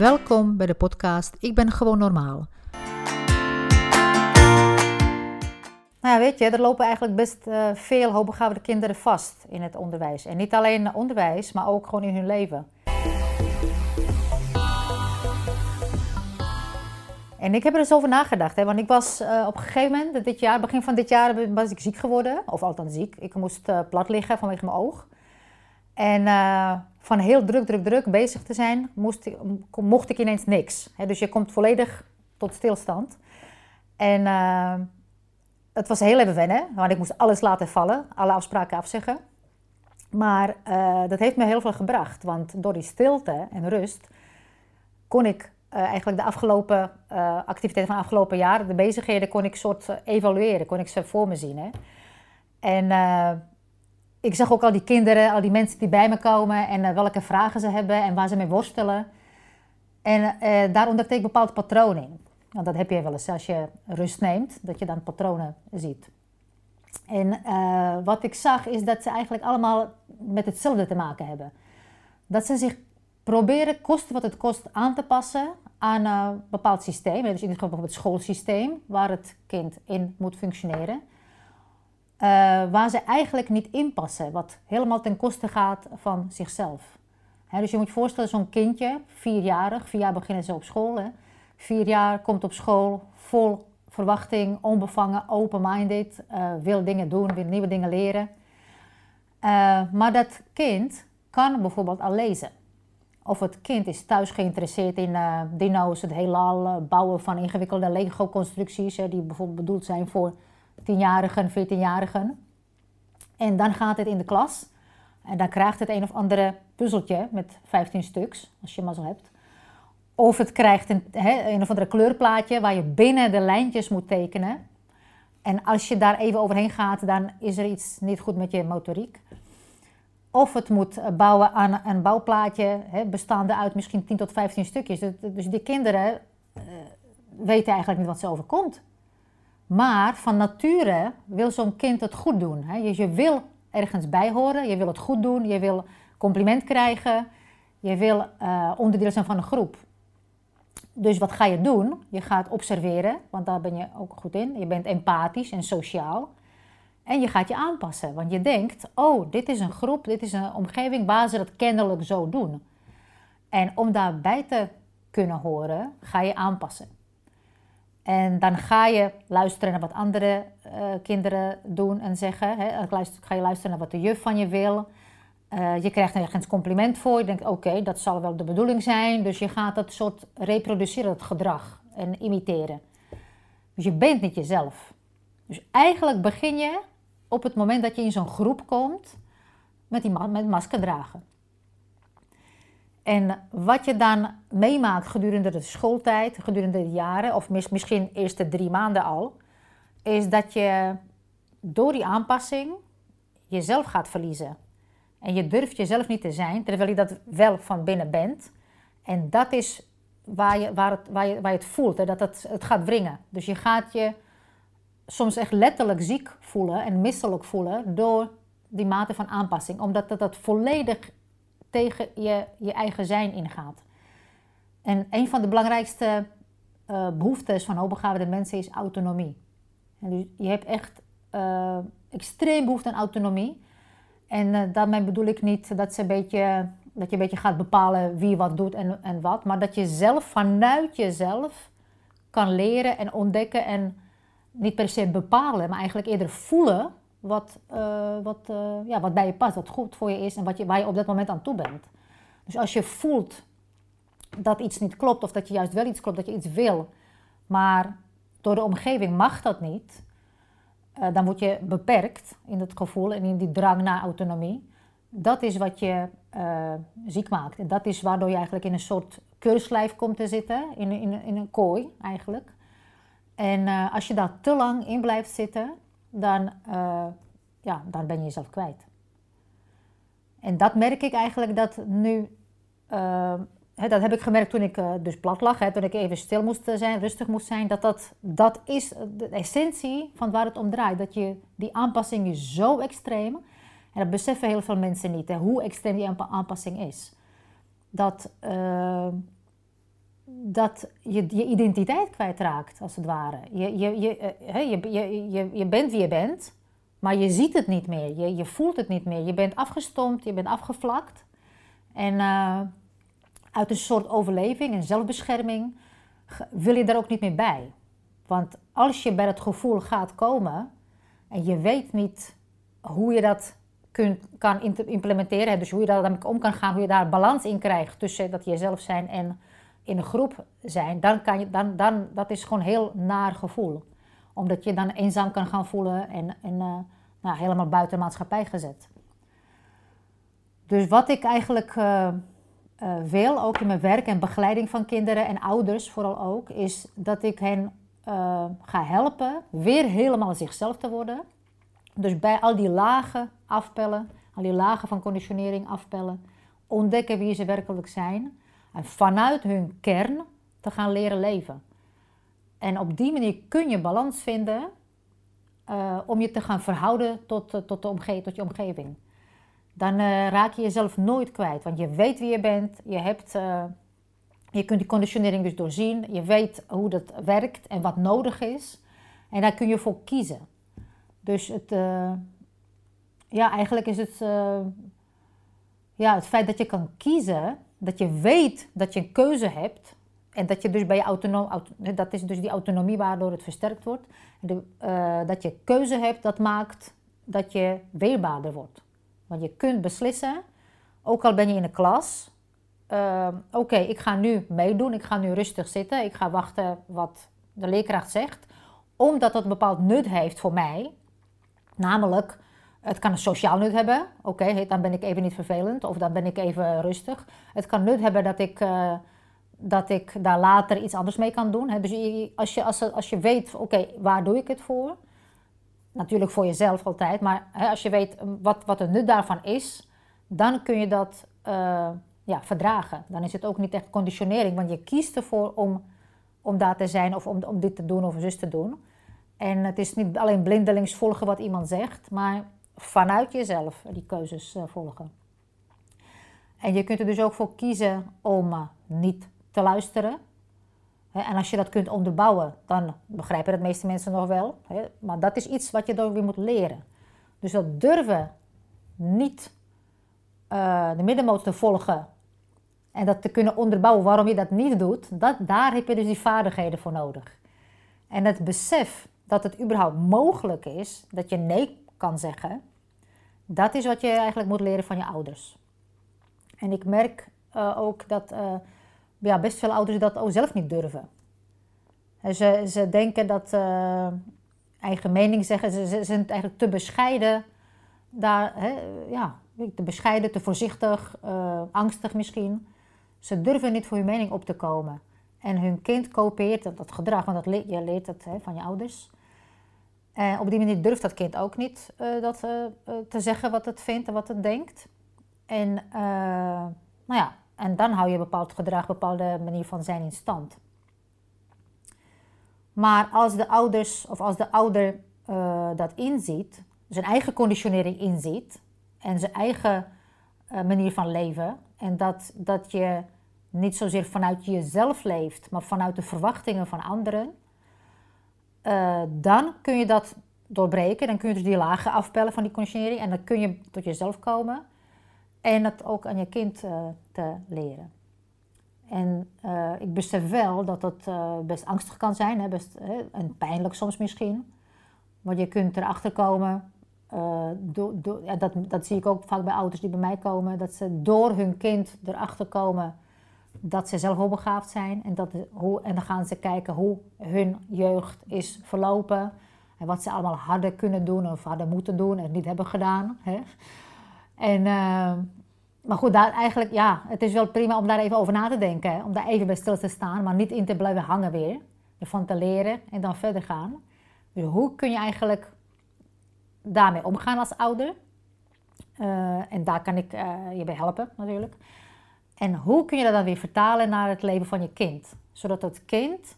Welkom bij de podcast Ik ben gewoon normaal. Nou ja, weet je, er lopen eigenlijk best uh, veel hoogbegaafde kinderen vast in het onderwijs. En niet alleen onderwijs, maar ook gewoon in hun leven. En ik heb er eens over nagedacht, hè, want ik was uh, op een gegeven moment, dit jaar, begin van dit jaar, was ik ziek geworden. Of althans ziek. Ik moest uh, plat liggen vanwege mijn oog. En van heel druk, druk, druk bezig te zijn, moest mocht ik ineens niks. Dus je komt volledig tot stilstand. En het was heel even wennen, want ik moest alles laten vallen, alle afspraken afzeggen. Maar dat heeft me heel veel gebracht, want door die stilte en rust kon ik uh, eigenlijk de afgelopen activiteiten van het afgelopen jaar, de bezigheden, kon ik soort evalueren, kon ik ze voor me zien. Hè? En ik zag ook al die kinderen, al die mensen die bij me komen en welke vragen ze hebben en waar ze mee worstelen. En daar ontdekte ik bepaalde patronen in. Want dat heb je wel eens als je rust neemt, dat je dan patronen ziet. En wat ik zag is dat ze eigenlijk allemaal met hetzelfde te maken hebben. Dat ze zich proberen kosten wat het kost aan te passen aan een bepaald systeem. Dus in dit geval het schoolsysteem waar het kind in moet functioneren. Uh, waar ze eigenlijk niet inpassen, wat helemaal ten koste gaat van zichzelf. dus je moet je voorstellen, zo'n kindje, vierjarig, vier jaar beginnen ze op school. Hè. Vier jaar komt op school vol verwachting, onbevangen, open-minded, uh, wil dingen doen, wil nieuwe dingen leren. Uh, maar dat kind kan bijvoorbeeld al lezen. Of het kind is thuis geïnteresseerd in uh, dino's, het heelal, bouwen van ingewikkelde Lego-constructies, die bijvoorbeeld bedoeld zijn voor 10-jarigen, 14-jarigen. En dan gaat het in de klas en dan krijgt het een of andere puzzeltje met 15 stuks, als je zo hebt. Of het krijgt een, een of andere kleurplaatje waar je binnen de lijntjes moet tekenen. En als je daar even overheen gaat, dan is er iets niet goed met je motoriek. Of het moet eh, bouwen aan een bouwplaatje, bestaande uit misschien 10 tot 15 stukjes. Dus, die kinderen uh, weten eigenlijk niet wat ze overkomt. Maar van nature wil zo'n kind het goed doen. Hè. Je, wil ergens bij horen, je wil het goed doen, je wil compliment krijgen, je wil uh, onderdeel zijn van een groep. Dus wat ga je doen? Je gaat observeren, want daar ben je ook goed in. Je bent empathisch en sociaal. En je gaat je aanpassen, want je denkt, oh, dit is een groep, dit is een omgeving waar ze dat kennelijk zo doen. En om daarbij te kunnen horen, ga je aanpassen. En dan ga je luisteren naar wat andere uh, kinderen doen en zeggen. Hè. Ga je luisteren naar wat de juf van je wil. Uh, je krijgt ergens compliment voor. Je denkt, oké, dat zal wel de bedoeling zijn. Dus je gaat dat soort reproduceren, het gedrag en imiteren. Dus je bent niet jezelf. Dus eigenlijk begin je op het moment dat je in zo'n groep komt met, die, met masker dragen. En wat je dan meemaakt gedurende de schooltijd, gedurende de jaren, of misschien de eerste drie maanden al, is dat je door die aanpassing jezelf gaat verliezen. En je durft jezelf niet te zijn, terwijl je dat wel van binnen bent. En dat is waar je, waar het, waar je, waar je het voelt, dat het, het gaat wringen. Dus je gaat je soms echt letterlijk ziek voelen en misselijk voelen door die mate van aanpassing. Omdat dat, dat volledig tegen je, je eigen zijn ingaat. En een van de belangrijkste uh, behoeftes van hoogbegaafde mensen is autonomie. En dus je hebt echt uh, extreem behoefte aan autonomie. En uh, daarmee bedoel ik niet dat, ze een beetje, dat je een beetje gaat bepalen wie wat doet en, en wat. Maar dat je zelf vanuit jezelf kan leren en ontdekken en niet per se bepalen, maar eigenlijk eerder voelen wat, uh, wat, uh, ja, wat bij je past, wat goed voor je is en wat je, waar je op dat moment aan toe bent. Dus als je voelt dat iets niet klopt of dat je juist wel iets klopt, dat je iets wil, maar door de omgeving mag dat niet, uh, dan word je beperkt in dat gevoel en in die drang naar autonomie. Dat is wat je ziek maakt. En dat is waardoor je eigenlijk in een soort keurslijf komt te zitten, in, in, in een kooi eigenlijk. En als je daar te lang in blijft zitten, dan, uh, ja, dan ben je jezelf kwijt. En dat merk ik eigenlijk dat nu, hè, dat heb ik gemerkt toen ik dus plat lag, toen ik even stil moest zijn, rustig moest zijn, dat dat, dat is de essentie van waar het om draait. Dat je, die aanpassing is zo extreem, en dat beseffen heel veel mensen niet, hè, hoe extreem die aanpassing is. Dat dat je je identiteit kwijtraakt, als het ware. Je, je, je, je, je, je, je bent wie je bent, maar je ziet het niet meer. Je, je voelt het niet meer. Je bent afgestompt, je bent afgevlakt. En uh, uit een soort overleving en zelfbescherming wil je daar ook niet meer bij. Want als je bij het gevoel gaat komen en je weet niet hoe je dat kunt, kan implementeren, dus hoe je daar daarmee om kan gaan, hoe je daar balans in krijgt tussen dat jezelf zijn en in een groep zijn, dan kan je, dan, dan, dat is gewoon een heel naar gevoel. Omdat je dan eenzaam kan gaan voelen en, en uh, nou, helemaal buiten de maatschappij gezet. Dus wat ik eigenlijk uh, uh, wil, ook in mijn werk en begeleiding van kinderen en ouders vooral ook, is dat ik hen ga helpen weer helemaal zichzelf te worden. Dus bij al die lagen afpellen, al die lagen van conditionering afpellen, ontdekken wie ze werkelijk zijn en vanuit hun kern te gaan leren leven. En op die manier kun je balans vinden uh, om je te gaan verhouden tot, uh, tot, de omge tot je omgeving. Dan uh, raak je jezelf nooit kwijt, want je weet wie je bent, je, hebt, je kunt die conditionering dus doorzien, je weet hoe dat werkt en wat nodig is. En daar kun je voor kiezen. Dus het, ja, eigenlijk is het, ja, het feit dat je kan kiezen, dat je weet dat je een keuze hebt. En dat je dus bij je autonoom, dat is dus die autonomie waardoor het versterkt wordt. De, uh, dat je keuze hebt, dat maakt dat je weerbaarder wordt. Want je kunt beslissen, ook al ben je in een klas, uh, oké, ik ga nu meedoen, ik ga nu rustig zitten, ik ga wachten wat de leerkracht zegt, omdat dat een bepaald nut heeft voor mij. Namelijk, het kan een sociaal nut hebben. Oké, dan ben ik even niet vervelend of dan ben ik even rustig. Het kan nut hebben dat ik, uh, dat ik daar later iets anders mee kan doen. Hè. Dus als je, als, als je weet, oké, waar doe ik het voor? Natuurlijk voor jezelf altijd, maar hè, als je weet wat, wat het nut daarvan is, dan kun je dat uh, ja, verdragen. Dan is het ook niet echt conditionering, want je kiest ervoor om, om daar te zijn of om, om dit te doen of zus te doen. En het is niet alleen blindelings volgen wat iemand zegt, maar vanuit jezelf die keuzes eh, volgen. En je kunt er dus ook voor kiezen om eh, niet te luisteren. En als je dat kunt onderbouwen, dan begrijpen het meeste mensen nog wel. Maar dat is iets wat je dan weer moet leren. Dus dat durven niet uh, de middenmoot te volgen en dat te kunnen onderbouwen waarom je dat niet doet, dat, daar heb je dus die vaardigheden voor nodig. En het besef dat het überhaupt mogelijk is dat je nee kan zeggen, dat is wat je eigenlijk moet leren van je ouders. En ik merk uh, ook dat uh, ja, best veel ouders dat ook zelf niet durven. En ze, ze denken dat uh, eigen mening zeggen, ze, zijn eigenlijk te bescheiden. Daar, hè, ja, te bescheiden, te voorzichtig, angstig misschien. Ze durven niet voor hun mening op te komen. En hun kind kopieert dat, dat gedrag, want dat je leert het hè, van je ouders. En op die manier durft dat kind ook niet uh, dat, uh, te zeggen wat het vindt en wat het denkt. En, nou ja, en dan hou je bepaald gedrag, bepaalde manier van zijn in stand. Maar als de ouders of als de ouder dat inziet, zijn eigen conditionering inziet en zijn eigen manier van leven, en dat, dat je niet zozeer vanuit jezelf leeft, maar vanuit de verwachtingen van anderen, uh, dan kun je dat doorbreken. Dan kun je dus die lagen afpellen van die conditionering. En dan kun je tot jezelf komen. En dat ook aan je kind uh, te leren. En uh, ik besef wel dat dat best angstig kan zijn. Hè, best, en pijnlijk soms misschien. Want je kunt erachter komen. Ja, dat, dat zie ik ook vaak bij ouders die bij mij komen. Dat ze door hun kind erachter komen dat ze zelf hoogbegaafd zijn. En, dat, hoe, en dan gaan ze kijken hoe hun jeugd is verlopen. En wat ze allemaal hadden kunnen doen of hadden moeten doen en niet hebben gedaan. Hè. En, uh, maar goed, daar eigenlijk, ja, het is wel prima om daar even over na te denken. Hè, om daar even bij stil te staan, maar niet in te blijven hangen weer. Ervan te leren en dan verder gaan. Dus hoe kun je eigenlijk daarmee omgaan als ouder? Uh, en daar kan ik uh, je bij helpen natuurlijk. En hoe kun je dat dan weer vertalen naar het leven van je kind? Zodat het kind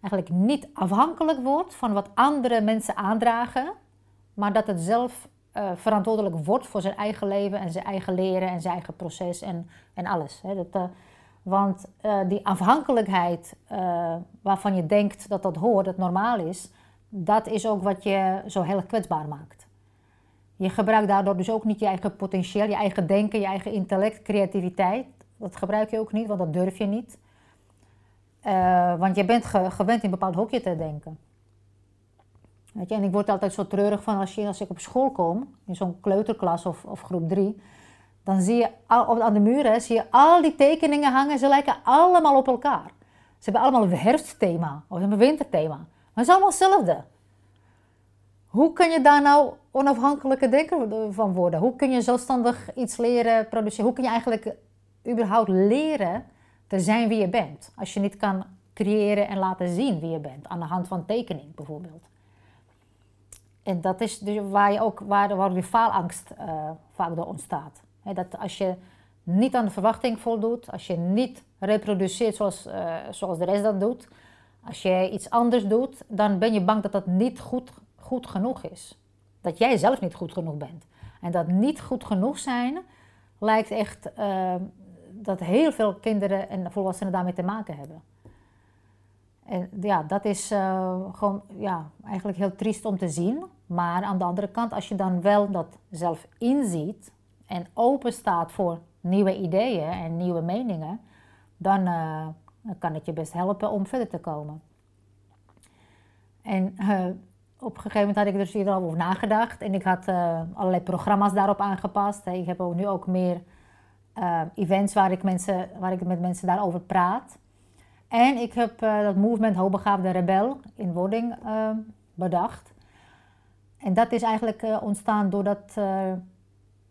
eigenlijk niet afhankelijk wordt van wat andere mensen aandragen, maar dat het zelf uh, verantwoordelijk wordt voor zijn eigen leven en zijn eigen leren en zijn eigen proces en, en alles. Hè. Dat, uh, Want uh, die afhankelijkheid waarvan je denkt dat dat hoort, dat normaal is, dat is ook wat je zo heel kwetsbaar maakt. Je gebruikt daardoor dus ook niet je eigen potentieel, je eigen denken, je eigen intellect, creativiteit. Dat gebruik je ook niet, want dat durf je niet. Uh, want je bent ge gewend in een bepaald hokje te denken. Weet je, en ik word altijd zo treurig van als, je, als ik op school kom, in zo'n kleuterklas of, of groep 3, dan zie je al, aan de muren zie je al die tekeningen hangen. Ze lijken allemaal op elkaar. Ze hebben allemaal een herfstthema of een winterthema. Maar het is allemaal hetzelfde. Hoe kun je daar nou onafhankelijke denker van worden? Hoe kun je zelfstandig iets leren produceren? Hoe kun je eigenlijk überhaupt leren te zijn wie je bent? Als je niet kan creëren en laten zien wie je bent. Aan de hand van tekening bijvoorbeeld. En dat is dus waar, je ook, waar, waar de faalangst uh, vaak door ontstaat. dat als je niet aan de verwachting voldoet, als je niet reproduceert zoals, uh, zoals de rest dat doet, als je iets anders doet, dan ben je bang dat dat niet goed, goed genoeg is. Dat jij zelf niet goed genoeg bent. En dat niet goed genoeg zijn lijkt echt uh, dat heel veel kinderen en volwassenen daarmee te maken hebben. En ja, dat is uh, gewoon ja, eigenlijk heel triest om te zien. Maar aan de andere kant, als je dan wel dat zelf inziet en open staat voor nieuwe ideeën en nieuwe meningen, dan, uh, kan het je best helpen om verder te komen. En uh, op een gegeven moment had ik er dus hier al over nagedacht en ik had allerlei programma's daarop aangepast. Ik heb nu ook meer events waar ik, mensen, waar ik met mensen daarover praat. En ik heb uh, dat movement Hoogbegaafde Rebel in wording uh, bedacht. En dat is eigenlijk uh, ontstaan doordat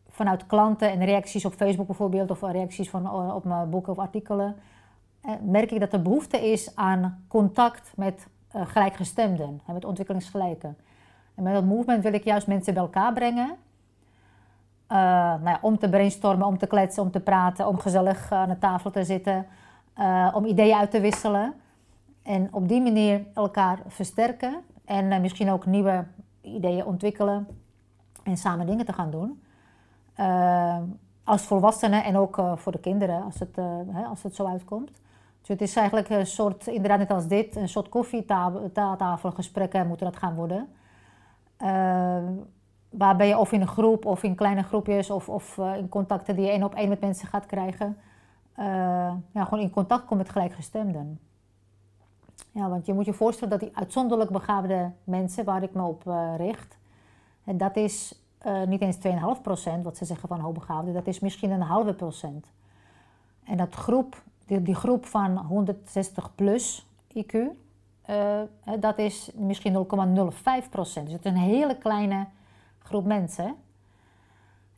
vanuit klanten en reacties op Facebook bijvoorbeeld, of reacties van, op mijn boeken of artikelen, merk ik dat er behoefte is aan contact met gelijkgestemden, met ontwikkelingsgelijken. En met dat movement wil ik juist mensen bij elkaar brengen. Nou ja, om te brainstormen, om te kletsen, om te praten, om gezellig aan de tafel te zitten. Uh, om ideeën uit te wisselen. En op die manier elkaar versterken. En misschien ook nieuwe ideeën ontwikkelen. En samen dingen te gaan doen. Als volwassenen en ook voor de kinderen, als het, hè, als het zo uitkomt. Dus het is eigenlijk een soort, inderdaad net als dit, een soort koffietafelgesprekken moeten dat gaan worden. Waarbij je of in een groep of in kleine groepjes of, of in contacten die je één op één met mensen gaat krijgen uh, ja, gewoon in contact komt met gelijkgestemden. Ja, want je moet je voorstellen dat die uitzonderlijk begaafde mensen waar ik me op uh, richt, en dat is niet eens 2,5% wat ze zeggen van hoogbegaafden, dat is misschien een halve procent. En dat groep, die, die groep van 160 plus IQ, dat is misschien 0,05%. Dus het is een hele kleine groep mensen.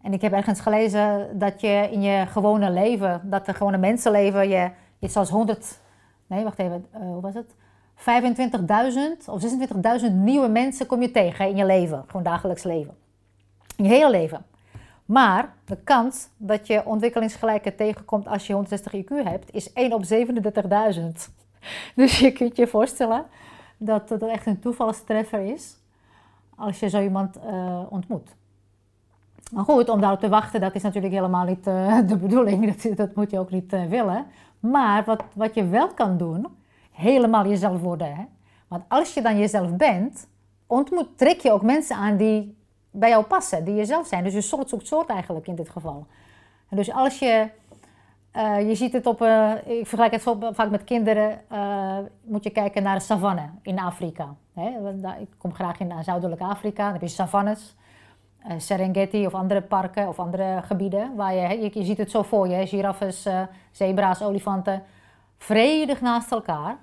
En ik heb ergens gelezen dat je in je gewone leven, dat de gewone mensenleven, je iets als 100, nee wacht even, uh, hoe was het? 25.000 of 26.000 nieuwe mensen kom je tegen in je leven, gewoon dagelijks leven. In je hele leven. Maar de kans dat je ontwikkelingsgelijke tegenkomt als je 160 IQ hebt, is 1 op 37.000. Dus je kunt je voorstellen dat het echt een toevalstreffer is als je zo iemand uh, ontmoet. Maar goed, om daarop te wachten, dat is natuurlijk helemaal niet uh, de bedoeling. Dat, moet je ook niet uh, willen. Maar wat, wat je wel kan doen, helemaal jezelf worden. Hè? Want als je dan jezelf bent, ontmoet, trek je ook mensen aan die bij jou passen, die jezelf zijn. Dus je soort zoekt soort eigenlijk in dit geval. Dus als je, je ziet het op, ik vergelijk het vaak met kinderen, moet je kijken naar de savanne in Afrika. Ik kom graag in Zuidelijk Afrika, dan heb je savannes. Eh, Serengeti of andere parken of andere gebieden. Waar je, je, ziet het zo voor je, giraffes, uh, zebra's, olifanten, vredig naast elkaar.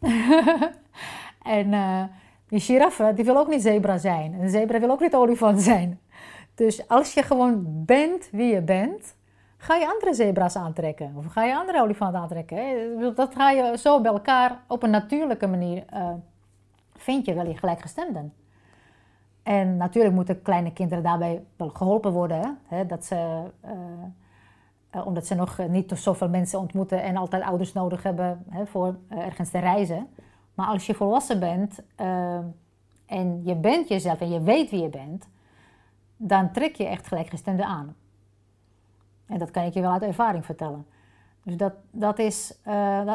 en uh, die giraffe die wil ook niet zebra zijn. Een zebra wil ook niet olifant zijn. Dus als je gewoon bent wie je bent, ga je andere zebra's aantrekken. Of ga je andere olifanten aantrekken. Dat ga je zo bij elkaar op een natuurlijke manier, vind je wel je gelijkgestemden. En natuurlijk moeten kleine kinderen daarbij wel geholpen worden. Hè? Dat ze, uh, uh, omdat ze nog niet zoveel mensen ontmoeten en altijd ouders nodig hebben hè, voor uh, ergens te reizen. Maar als je volwassen bent en je bent jezelf en je weet wie je bent, dan trek je echt gelijkgestemden aan. En dat kan ik je wel uit ervaring vertellen. Dus dat, dat is,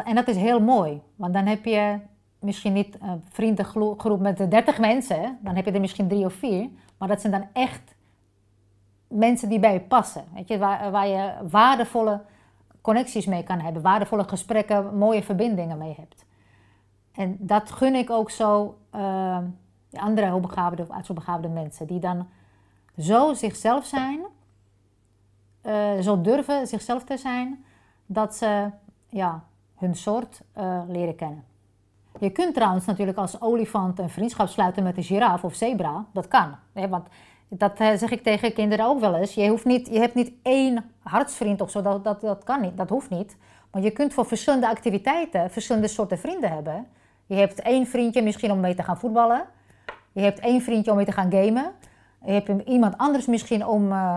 en dat is heel mooi, want dan heb je misschien niet een vriendengroep met 30 mensen, dan heb je er misschien drie of vier, maar dat zijn dan echt mensen die bij je passen. Weet je, waar, waar je waardevolle connecties mee kan hebben, waardevolle gesprekken, mooie verbindingen mee hebt. En dat gun ik ook zo uh, andere hoogbegaafde of uitzonderbegaafde mensen, die dan zo zichzelf zijn, uh, zo durven zichzelf te zijn, dat ze ja, hun soort leren kennen. Je kunt trouwens natuurlijk als olifant een vriendschap sluiten met een giraf of zebra. Dat kan. Hè? Want dat eh, zeg ik tegen kinderen ook wel eens. Je, hoeft niet, je hebt niet één hartsvriend of zo. Dat, dat, dat kan niet. Dat hoeft niet. Maar je kunt voor verschillende activiteiten verschillende soorten vrienden hebben. Je hebt één vriendje misschien om mee te gaan voetballen. Je hebt één vriendje om mee te gaan gamen. Je hebt iemand anders misschien om, uh,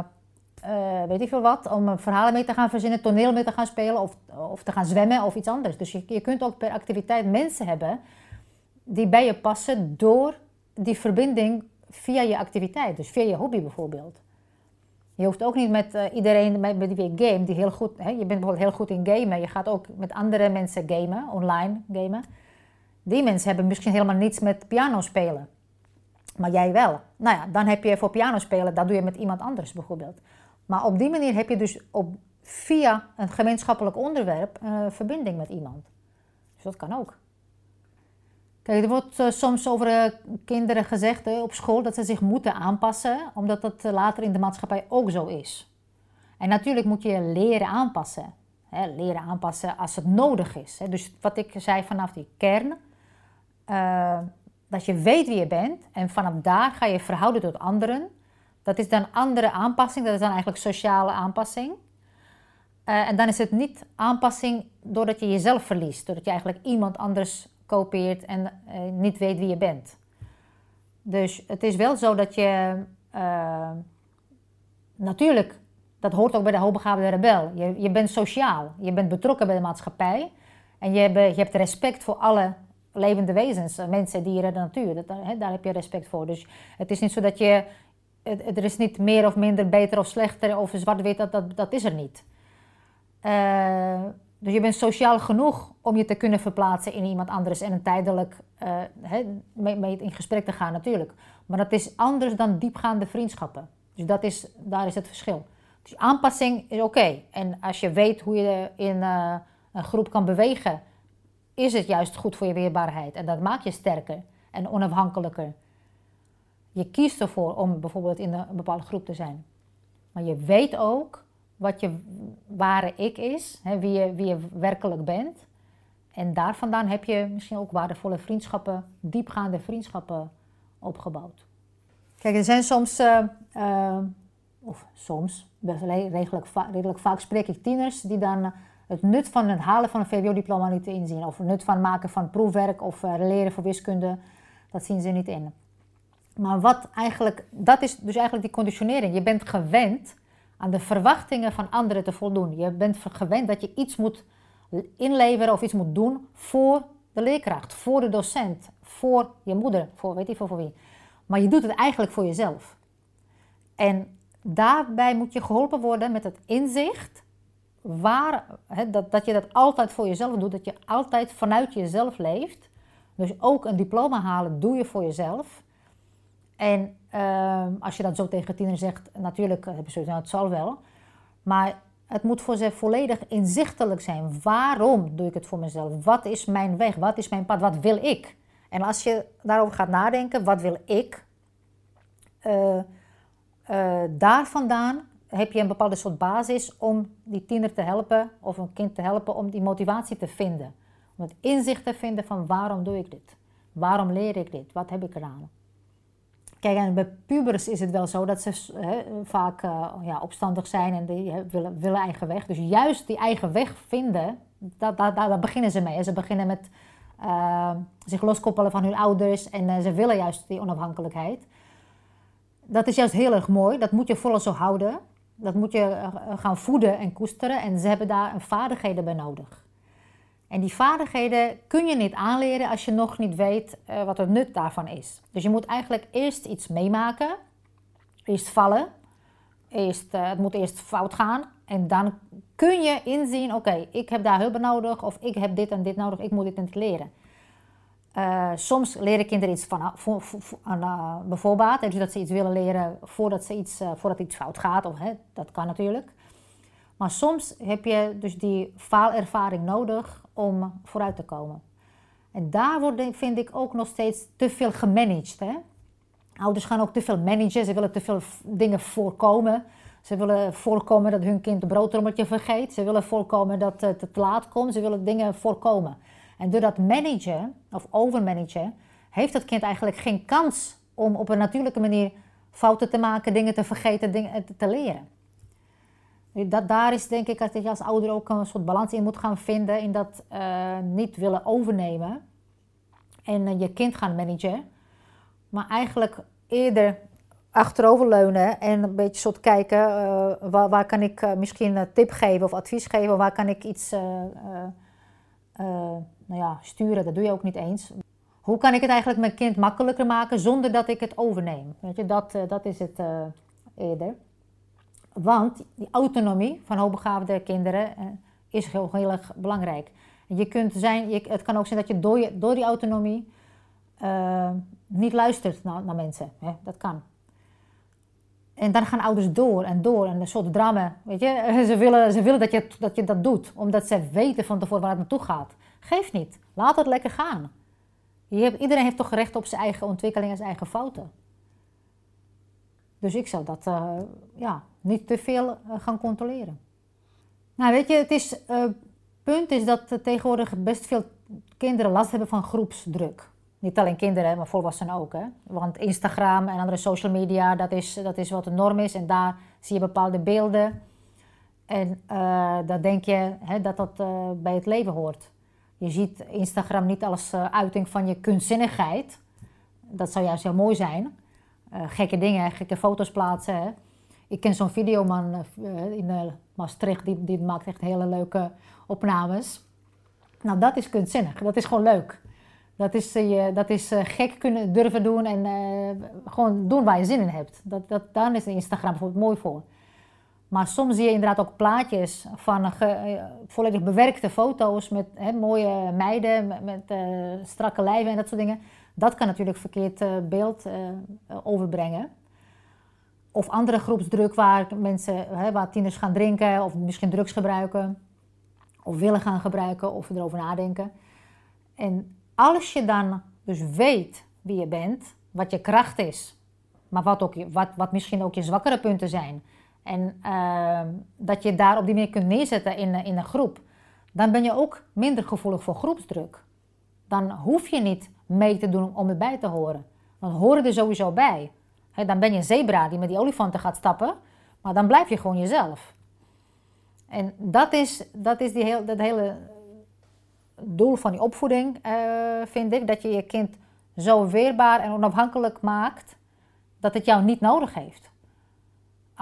uh, weet ik veel wat, om verhalen mee te gaan verzinnen, toneel mee te gaan spelen of, of te gaan zwemmen of iets anders. Dus je, je kunt ook per activiteit mensen hebben die bij je passen door die verbinding via je activiteit, dus via je hobby bijvoorbeeld. Je hoeft ook niet met uh, iedereen met, met wie je game, die heel goed, hè, je bent bijvoorbeeld heel goed in gamen, je gaat ook met andere mensen gamen, online gamen. Die mensen hebben misschien helemaal niets met piano spelen. Maar jij wel. Nou ja, dan heb je voor piano spelen, dat doe je met iemand anders bijvoorbeeld. Maar op die manier heb je dus op, via een gemeenschappelijk onderwerp uh, verbinding met iemand. Dus dat kan ook. Kijk, er wordt uh, soms over uh, kinderen gezegd op school dat ze zich moeten aanpassen, omdat dat later in de maatschappij ook zo is. En natuurlijk moet je leren aanpassen. Hè, leren aanpassen als het nodig is. Hè. Dus wat ik zei vanaf die kern, dat je weet wie je bent en vanaf daar ga je verhouden tot anderen. Dat is dan andere aanpassing, dat is dan eigenlijk sociale aanpassing. en dan is het niet aanpassing doordat je jezelf verliest, doordat je eigenlijk iemand anders kopieert en uh, niet weet wie je bent. Dus het is wel zo dat je uh, natuurlijk, dat hoort ook bij de hoogbegaafde rebel. Je, je bent sociaal, je bent betrokken bij de maatschappij en je, je hebt respect voor alle levende wezens, eh, mensen, dieren, de natuur. Dat, daar heb je respect voor. Dus het is niet zo dat je, er is niet meer of minder, beter of slechter of zwart-wit, dat, dat, is er niet. Uh, dus je bent sociaal genoeg om je te kunnen verplaatsen in iemand anders en een tijdelijk uh, mee, mee, in gesprek te gaan natuurlijk. Maar dat is anders dan diepgaande vriendschappen. Dus dat is, daar is het verschil. Dus aanpassing is oké. En als je weet hoe je in uh, een groep kan bewegen, is het juist goed voor je weerbaarheid. En dat maakt je sterker en onafhankelijker. Je kiest ervoor om bijvoorbeeld in een bepaalde groep te zijn. Maar je weet ook wat je ware ik is, hè, wie, je, wie je werkelijk bent. En daar vandaan heb je misschien ook waardevolle vriendschappen, diepgaande vriendschappen opgebouwd. Kijk, er zijn soms, uh, uh, of soms, redelijk, redelijk vaak spreek ik tieners die dan het nut van het halen van een VWO-diploma niet inzien. Of het nut van maken van proefwerk of uh, leren voor wiskunde, dat zien ze niet in. Maar wat eigenlijk, dat is dus eigenlijk die conditionering. Je bent gewend aan de verwachtingen van anderen te voldoen. Je bent gewend dat je iets moet inleveren of iets moet doen voor de leerkracht, voor de docent, voor je moeder, voor weet ik voor wie. Maar je doet het eigenlijk voor jezelf. En daarbij moet je geholpen worden met het inzicht waar, dat, dat je dat altijd voor jezelf doet, dat je altijd vanuit jezelf leeft. Dus ook een diploma halen doe je voor jezelf. En Ehm, als je dat zo tegen tieners zegt, natuurlijk hebben ze nou, het zal wel. Maar het moet voor ze volledig inzichtelijk zijn. Waarom doe ik het voor mezelf? Wat is mijn weg? Wat is mijn pad? Wat wil ik? En als je daarover gaat nadenken, wat wil ik? Uh, uh, daar vandaan heb je een bepaalde soort basis om die tiener te helpen of een kind te helpen om die motivatie te vinden. Om het inzicht te vinden van waarom doe ik dit? Waarom leer ik dit? Wat heb ik eraan? Kijk, en bij pubers is het wel zo dat ze vaak uh, ja, opstandig zijn en die willen, willen eigen weg. Dus juist die eigen weg vinden, daar, daar, daar beginnen ze mee. Ze beginnen met uh, zich loskoppelen van hun ouders en uh, ze willen juist die onafhankelijkheid. Dat is juist heel erg mooi, dat moet je vooral zo houden. Dat moet je gaan voeden en koesteren en ze hebben daar vaardigheden bij nodig. En die vaardigheden kun je niet aanleren als je nog niet weet uh, wat het nut daarvan is. Dus je moet eigenlijk eerst iets meemaken, eerst vallen, eerst, het moet eerst fout gaan. En dan kun je inzien, oké, ik heb daar hulp nodig. Of ik heb dit en dit nodig, ik moet dit en dit leren. Uh, soms leren kinderen iets van, voor, voor, uh, bijvoorbeeld, dus dat ze iets willen leren voordat, ze iets, voordat iets fout gaat. Of, hè, dat kan natuurlijk. Maar soms heb je dus die faalervaring nodig om vooruit te komen. En daar wordt, vind ik, ook nog steeds te veel gemanaged. Hè? Ouders gaan ook te veel managen, ze willen te veel dingen voorkomen. Ze willen voorkomen dat hun kind de broodrommeltje vergeet. Ze willen voorkomen dat het te laat komt. Ze willen dingen voorkomen. En door dat managen of overmanagen, heeft het kind eigenlijk geen kans om op een natuurlijke manier fouten te maken, dingen te vergeten, dingen te leren. Dat, daar is denk ik dat je als ouder ook een soort balans in moet gaan vinden. In dat uh, niet willen overnemen en uh, je kind gaan managen. Maar eigenlijk eerder achteroverleunen en een beetje soort kijken waar, waar, kan ik misschien een tip geven of advies geven. Waar kan ik iets nou ja, sturen, dat doe je ook niet eens. Hoe kan ik het eigenlijk mijn kind makkelijker maken zonder dat ik het overneem? Weet je, dat, dat is het eerder. Want die autonomie van hoogbegaafde kinderen eh, is heel, heel erg belangrijk. Je kunt zijn, je, het kan ook zijn dat je door, die autonomie uh, niet luistert naar, naar mensen. Hè? Dat kan. En dan gaan ouders door en door en een soort drama. Weet je? Ze willen, ze willen dat, je, dat je dat doet, omdat ze weten van tevoren waar het naartoe gaat. Geef niet. Laat het lekker gaan. Je hebt, iedereen heeft toch recht op zijn eigen ontwikkeling en zijn eigen fouten. Dus ik zou dat uh, ja, niet te veel uh, gaan controleren. Nou, weet je, het is, uh, punt is dat tegenwoordig best veel kinderen last hebben van groepsdruk. Niet alleen kinderen, maar volwassenen ook. Hè? Want Instagram en andere social media, dat is, dat is wat de norm is. En daar zie je bepaalde beelden. En dan denk je hè, dat dat bij het leven hoort. Je ziet Instagram niet als uiting van je kunstzinnigheid. Dat zou juist heel mooi zijn. Uh, gekke dingen, gekke foto's plaatsen. Hè. Ik ken zo'n videoman uh, in uh, Maastricht, die, die maakt echt hele leuke opnames. Nou, dat is kunstzinnig. Dat is gewoon leuk. Dat is, je, dat is gek kunnen durven doen en gewoon doen waar je zin in hebt. Dat, dat, daar is Instagram bijvoorbeeld mooi voor. Maar soms zie je inderdaad ook plaatjes van volledig bewerkte foto's met hè, mooie meiden, met, met strakke lijven en dat soort dingen. Dat kan natuurlijk verkeerd uh, beeld overbrengen. Of andere groepsdruk waar mensen, hè, waar tieners gaan drinken of misschien drugs gebruiken. Of willen gaan gebruiken of erover nadenken. En als je dan dus weet wie je bent, wat je kracht is, maar wat, ook, wat, wat misschien ook je zwakkere punten zijn. En uh, dat je daar op die manier kunt neerzetten in, in een groep. Dan ben je ook minder gevoelig voor groepsdruk. Dan hoef je niet mee te doen om erbij te horen. Dan horen er sowieso bij. dan ben je een zebra die met die olifanten gaat stappen, maar dan blijf je gewoon jezelf. En dat is, dat is die heel, dat hele doel van die opvoeding, uh, vind ik. Dat je je kind zo weerbaar en onafhankelijk maakt dat het jou niet nodig heeft.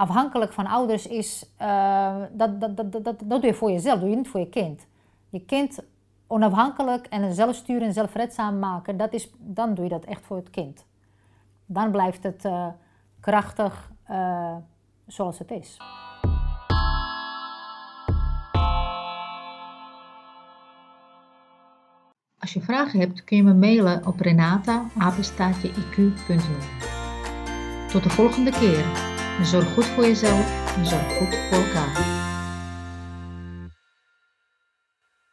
Afhankelijk van ouders is, uh, dat, dat, dat, dat, dat doe je voor jezelf, doe je niet voor je kind. Je kind onafhankelijk en zelfsturen en zelfredzaam maken, dat is, dan doe je dat echt voor het kind. Dan blijft het uh, krachtig uh, zoals het is. Als je vragen hebt, kun je me mailen op renata.iq.nl Tot de volgende keer. Zorg goed voor jezelf en zorg goed voor elkaar.